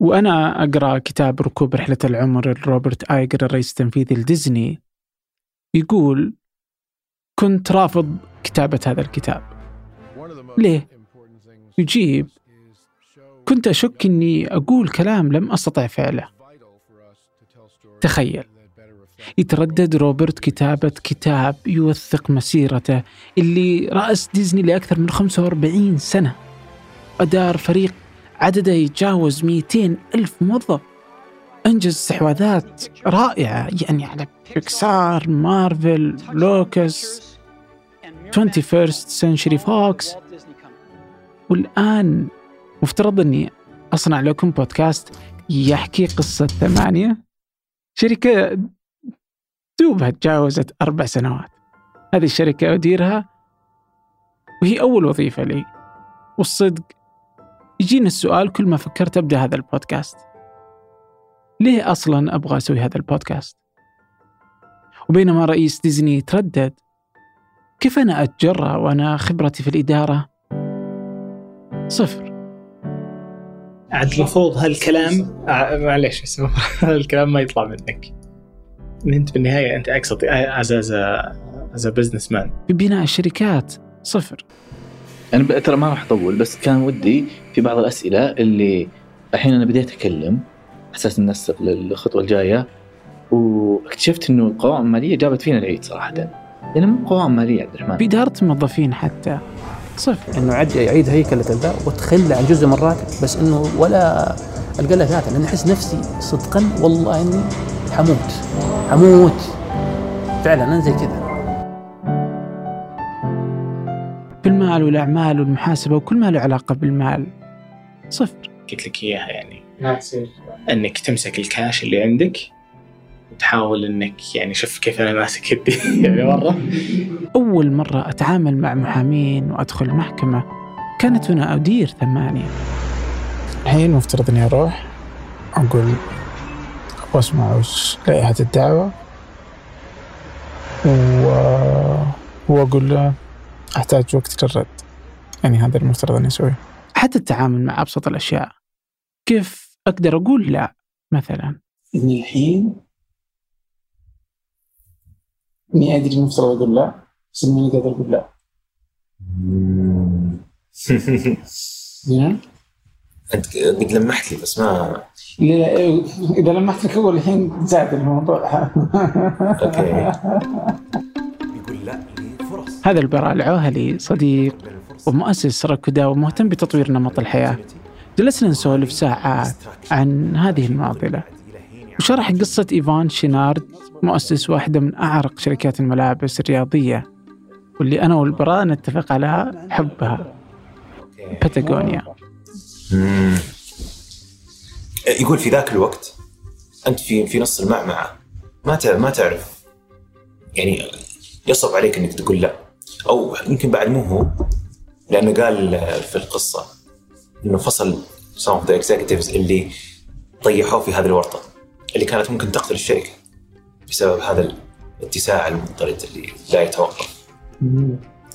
وأنا أقرأ كتاب ركوب رحلة العمر لروبرت آيجر الرئيس التنفيذي لديزني يقول كنت رافض كتابة هذا الكتاب. ليه؟ يجيب كنت أشك أني أقول كلام لم أستطع فعله. تخيل يتردد روبرت كتابة كتاب يوثق مسيرته اللي رأس ديزني لأكثر من 45 سنة. أدار فريق عدده يتجاوز 200 ألف موظف. أنجز استحواذات رائعة يعني على بيكسار مارفل لوكس 21st Century Fox. والآن مفترض أني أصنع لكم بودكاست يحكي قصة ثمانية. شركة دوبها تجاوزت أربع سنوات. هذه الشركة أديرها وهي أول وظيفة لي. والصدق يجيني السؤال كل ما فكرت أبدأ هذا البودكاست. ليه أصلا أبغى أسوي هذا البودكاست؟ وبينما رئيس ديزني تردد كيف أنا أتجرأ وأنا خبرتي في الإدارة؟ صفر. عاد المفروض هالكلام آه، معليش بس هالكلام ما يطلع منك. أنت بالنهاية أنت أقصد as as از بزنس مان في بناء الشركات صفر. أنا ترى ما راح أطول بس كان ودي في بعض الأسئلة اللي الحين أنا بديت اكلم أساس ننسق للخطوة الجاية. واكتشفت إنه القوائم الماليه جابت فينا العيد صراحة. لأن مو قوائم مالية عبد الرحمن. بإدارة الموظفين حتى. صفر. إنه عد يعيد هيكله الذا وتخلى عن جزء من الراتب بس إنه ولا ألقى له ذاته لأني أحس نفسي صدقا والله إني حموت. حموت. فعلا أنا زي كذا. المال والأعمال والمحاسبة وكل ما له علاقة بالمال. صفر. قلت لك إياها يعني. إنك تمسك الكاش اللي عندك وتحاول إنك يعني شوف كيف أنا ماسك يدي. يعني مرة. أول مرة أتعامل مع محامين وأدخل محكمة كانت وأنا أدير ثمانية. الحين مفترض إني أروح أقول وأسمع وش لائحة الدعوة و... وأقول له أحتاج وقت للرد. يعني هذا المفترض أني أسويه. حتى التعامل مع أبسط الأشياء. كيف أقدر أقول لا مثلا؟ إني الحين إني أدري المفترض أقول لا بس إني قادر أقول لا. زين؟ أنت قد لمحت لي بس ما لا لا إذا لمحت لك أول الحين زاد الموضوع. أوكي. هذا البراء العوهلي صديق ومؤسس ركودا ومهتم بتطوير نمط الحياة. جلسنا نسولف ساعات عن هذه المعضلة. وشرح قصة إيفان شينارد مؤسس واحدة من أعرق شركات الملابس الرياضية واللي أنا والبراء نتفق على حبها. باتاغونيا. يقول في ذاك الوقت أنت في في نص المعمعة ما ما تعرف. يعني يصعب عليك إنك تقول لا. أو يمكن بعد مو هو لأنه قال في القصة إنه فصل some of the executives اللي طيحوه في هذه الورطة اللي كانت ممكن تقتل الشركة بسبب هذا الاتساع المضطرد اللي لا يتوقف.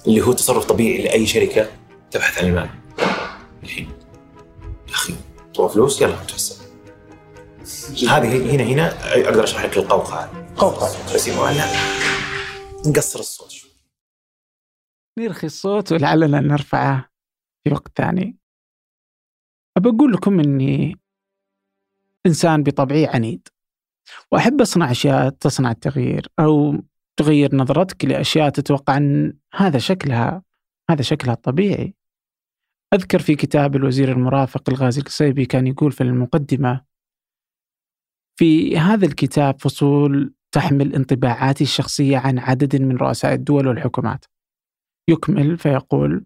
اللي هو تصرف طبيعي لأي شركة تبحث عن المال. الحين يا أخي تبغى فلوس يلا نتوسع هذه هنا هنا أقدر أشرح لك القوقعة. قوقعة. بس يبغى نقصر الصوت نرخي الصوت ولعلنا نرفعه في وقت ثاني. أقول لكم أني إنسان بطبعي عنيد وأحب أصنع أشياء تصنع التغيير أو تغير نظرتك لأشياء تتوقع أن هذا شكلها هذا شكلها الطبيعي. أذكر في كتاب الوزير المرافق الغازي القصيبي كان يقول في المقدمة في هذا الكتاب فصول تحمل انطباعاتي الشخصية عن عدد من رؤساء الدول والحكومات. يكمل فيقول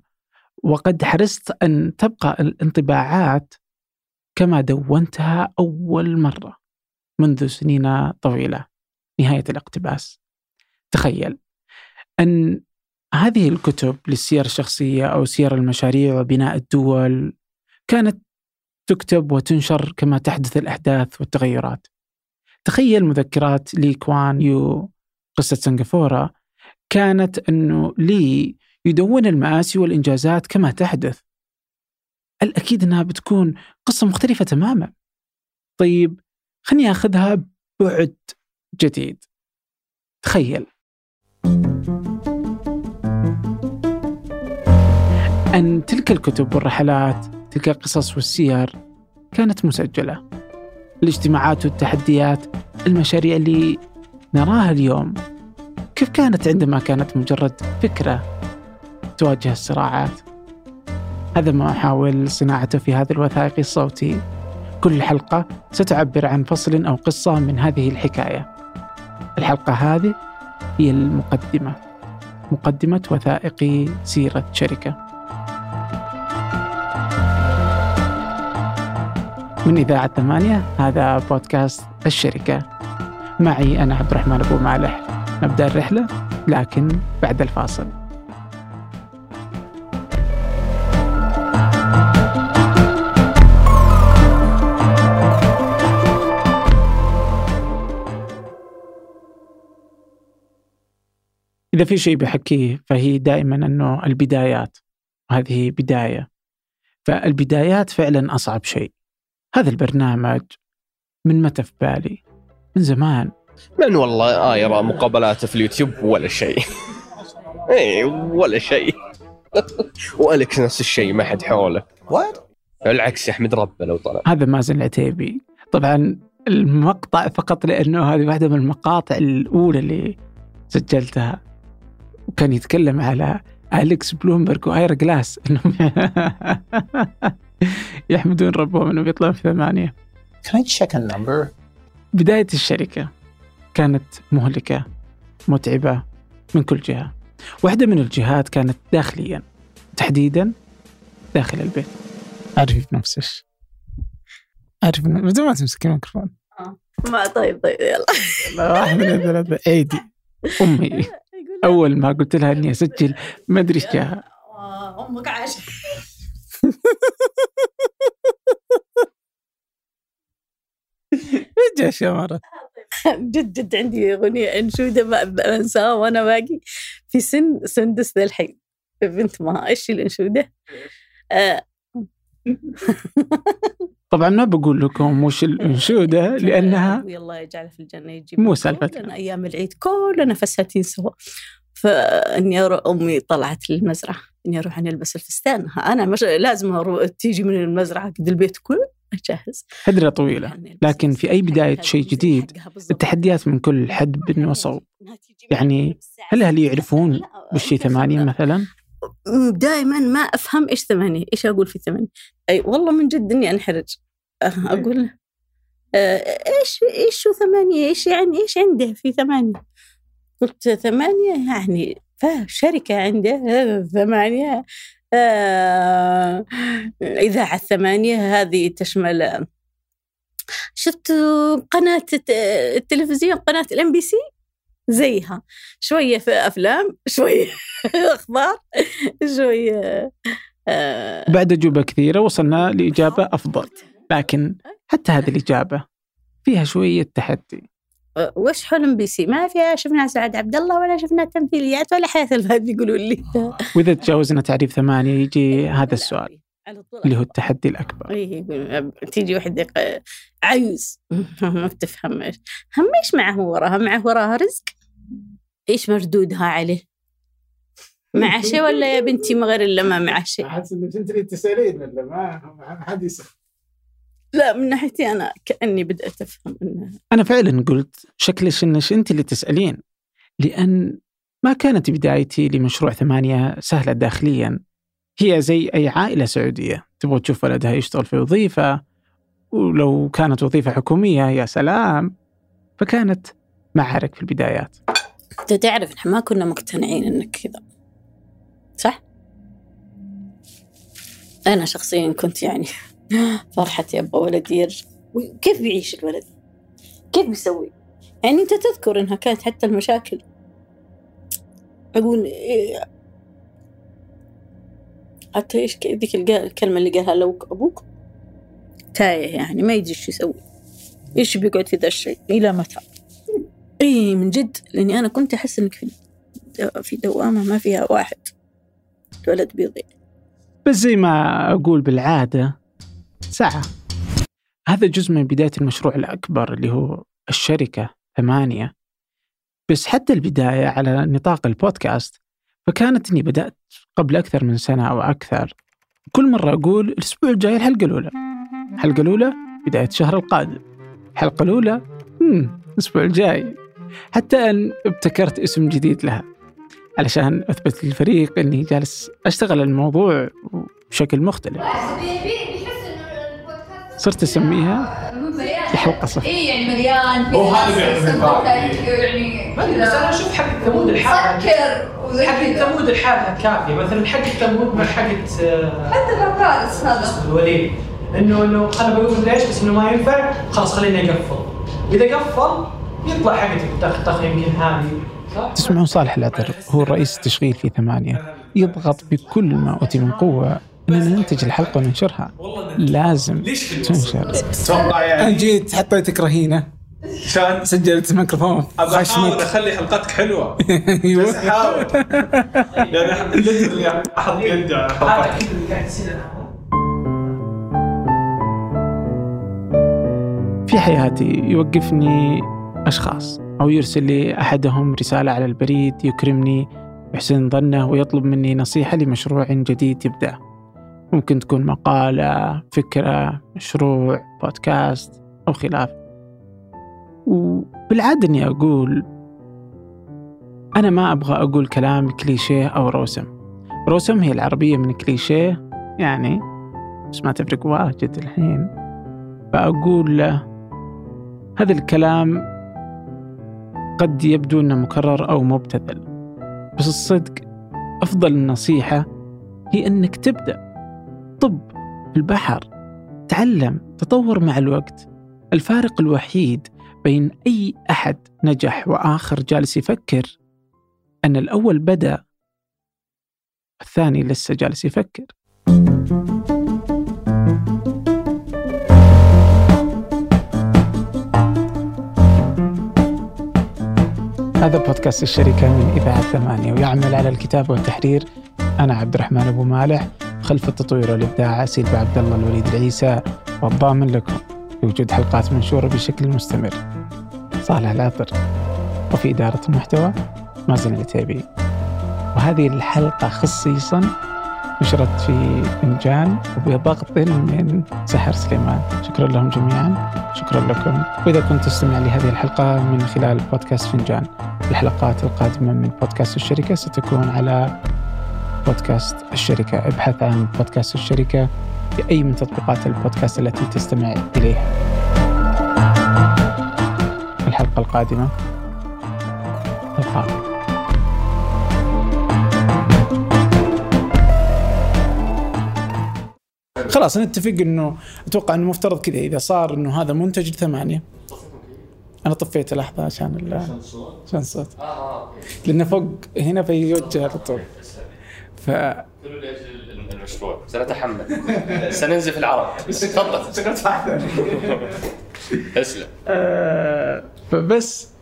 وقد حرصت أن تبقى الانطباعات كما دونتها أول مرة منذ سنين طويلة. نهاية الاقتباس. تخيل أن هذه الكتب للسير الشخصية أو سير المشاريع وبناء الدول كانت تكتب وتنشر كما تحدث الأحداث والتغيرات. تخيل مذكرات لي كوان يو قصة سنغافورة كانت أنه لي يدون المآسي والإنجازات كما تحدث. الأكيد أنها بتكون قصة مختلفة تماما. طيب خليني أخذها بعد جديد. تخيل. أن تلك الكتب والرحلات تلك القصص والسير كانت مسجلة. الاجتماعات والتحديات المشاريع اللي نراها اليوم كيف كانت عندما كانت مجرد فكرة؟ تواجه الصراعات. هذا ما أحاول صناعته في هذا الوثائقي الصوتي. كل حلقة ستعبر عن فصل أو قصة من هذه الحكاية. الحلقة هذه هي المقدمة. مقدمة وثائقي سيرة شركة. من إذاعة ثمانية هذا بودكاست الشركة. معي أنا عبد الرحمن أبو مالح. نبدأ الرحلة لكن بعد الفاصل. إذا في شيء بحكيه فهي دائما أنه البدايات هذه بداية. فالبدايات فعلا أصعب شيء. هذا البرنامج من متى في بالي؟ من زمان. من والله آه يرى مقابلاته في اليوتيوب ولا شيء. اي ولا شيء. والكس نفس الشيء ما حد حوله what؟ العكس يحمد ربه لو طلع. هذا مازن العتيبي طبعا المقطع فقط لأنه هذه واحدة من المقاطع الأولى اللي سجلتها. وكان يتكلم على أليكس بلومبرج وآيرا جلاس انهم يحمدون ربهم إنهم يطلعون في ثمانية. Can I check a number? بداية الشركة كانت مهلكة متعبة من كل جهة. واحدة من الجهات كانت داخليا تحديدا داخل البيت. عارفي في نفسك عارف بدون ما تمسكي الميكروفون. ما طيب طيب يلا. لا، واحد من ثلاثة ايدي أمي. أول ما قلت لها إني أسجل ما أدري إيش جاها أمك عاش إيش جا شمرة جد جد عندي أغنية إنشودة ما بنساها وأنا باقي. في سن سندس ذا الحين. بنت ما إيش الإنشودة؟ آه، طبعا ما بقول لكم وش الانشوده لأنها الله يجعله في الجنة يجيب مو. كلنا أيام العيد كلنا فساتين سوا. فإني أرو... أمي طلعت للمزرعة. إني أروح أنا ألبس الفستان. أنا مش لازم أرو... تيجي من المزرعة قد البيت كله أجهز. هدرة طويلة. لكن في أي بداية شيء جديد التحديات من كل حد وصوب يعني هل هل يعرفون وش ثمانية مثلا؟ دائما ما أفهم إيش ثمانية إيش أقول في ثمانية؟ أي والله من جد إني أنحرج. أه، أقول له، آه، إيش إيش شو ثمانية؟ إيش يعني إيش عنده في ثمانية؟ قلت ثمانية يعني فشركة عنده آه، ثمانية آه، إذاعة ثمانية هذه تشمل شفت قناة الت- التلفزيون قناة الإم بي سي؟ زيها. شوية في أفلام شوية أخبار شوية آه، بعد أجوبة كثيرة وصلنا لإجابة أفضل. لكن حتى هذه الإجابة فيها شوية تحدي. وش حلم بي سي؟ ما فيها شفنا سعد عبد الله ولا شفنا تمثيليات ولا حياة الفهد يقولوا لي. وإذا تجاوزنا تعريف ثمانية يجي هذا السؤال. اللي هو التحدي الأكبر. إيه يقول تيجي واحدة ق- عيوز. ما بتفهم إيش. هم إيش معه وراها؟ معه وراها رزق؟ إيش مردودها عليه؟ مع شيء ولا يا بنتي ما غير إلا ما مع شيء؟ أحس إنك أنت اللي تسألين ولا ما؟ حد يسأل. لا من ناحيتي أنا كأني بدأت أفهم إنه أنا فعلا قلت شكلش إنش أنت اللي تسألين لأن ما كانت بدايتي لمشروع ثمانية سهلة داخليا. هي زي أي عائلة سعودية تبغى تشوف ولدها يشتغل في وظيفة ولو كانت وظيفة حكومية يا سلام فكانت معارك في البدايات أنت تعرف إحنا ما كنا مقتنعين إنك كذا صح؟ أنا شخصيا كنت يعني فرحتي أبغى ولدي يرجع كيف بيعيش الولد؟ كيف بيسوي؟ يعني أنت تذكر إنها كانت حتى المشاكل أقول إيه حتى إيش ذيك الكلمة اللي قالها لو أبوك؟ تايه يعني ما يدري شو يسوي. إيش بيقعد في ذا الشيء؟ إلى متى؟ إي من جد لأني أنا كنت أحس إنك في في دوامة ما فيها واحد. الولد بيضيع بس زي ما أقول بالعادة ساعة. هذا جزء من بداية المشروع الأكبر اللي هو الشركة ثمانية. بس حتى البداية على نطاق البودكاست فكانت إني بدأت قبل أكثر من سنة أو أكثر كل مرة أقول الأسبوع الجاي الحلقة الأولى. الحلقة الأولى بداية الشهر القادم. الحلقة الأولى مم. الأسبوع الجاي. حتى أن ابتكرت اسم جديد لها علشان أثبت للفريق أني جالس أشتغل الموضوع بشكل مختلف. صرت أسميها الحلقة صفر اي يعني مليان هو هذا بيعرف الفرق. يعني ما أدري بس أنا أشوف حق ثمود الحالة. سكر حق كذا. ثمود الحالة كافية. مثلا حق ثمود مع حق آه، حتى الفارس هذا. الوليد. إنه إنه أنا بقول ليش بس إنه ما ينفع. خلاص خليني أقفل. إذا قفل يطلع حقتك طخ طخ يمكن هذه. صح؟ تسمعون صالح العطر هو الرئيس التشغيل في ثمانية. يضغط بكل ما أوتي من قوة. أننا ننتج الحلقة وننشرها. لازم تنشر. أتوقع يعني أنا جيت حطيتك رهينة. عشان سجلت ميكروفون. أبغى أحاول أخلي حلقتك حلوة. بس أيوه. أحاول. يعني أحط يدي على حلقتك. في حياتي يوقفني أشخاص أو يرسل لي أحدهم رسالة على البريد يكرمني يحسن ظنه ويطلب مني نصيحة لمشروع جديد يبدأ. ممكن تكون مقالة فكرة مشروع بودكاست أو خلافه وبالعادة أني أقول أنا ما أبغى أقول كلام كليشيه أو روسم. روسم هي العربية من كليشيه يعني بس ما تفرق واجد الحين. فأقول له هذا الكلام قد يبدو إنه مكرر أو مبتذل. بس الصدق أفضل نصيحه هي إنك تبدأ. طب في البحر. تعلم تطور مع الوقت. الفارق الوحيد بين أي أحد نجح وآخر جالس يفكر أن الأول بدأ الثاني لسه جالس يفكر. هذا بودكاست الشركة من إذاعة ثمانية ويعمل على الكتابة والتحرير أنا عبد الرحمن أبو مالح. خلف التطوير والإبداع سيلفا عبد الله الوليد العيسى. والضامن لكم بوجود حلقات منشورة بشكل مستمر. صالح العطر. وفي إدارة المحتوى مازن العتيبي. وهذه الحلقة خصيصا نشرت في فنجان وبضغط من سحر سليمان. شكرا لهم جميعا. شكرا لكم. وإذا كنت تستمع لهذه الحلقة من خلال بودكاست فنجان الحلقات القادمة من بودكاست الشركة ستكون على بودكاست الشركة. ابحث عن بودكاست الشركة في أي من تطبيقات البودكاست التي تستمع إليها. الحلقة القادمة. نلقاكم خلاص نتفق إنه أتوقع إنه مفترض كذا. إذا صار إنه هذا منتج لثمانية. أنا طفيت لحظة عشان عشان الصوت لأنه فوق هنا فيوجه على طول. ف المشروع سنتحمل سننزف العرب. تفضل. اسلم. آه، فبس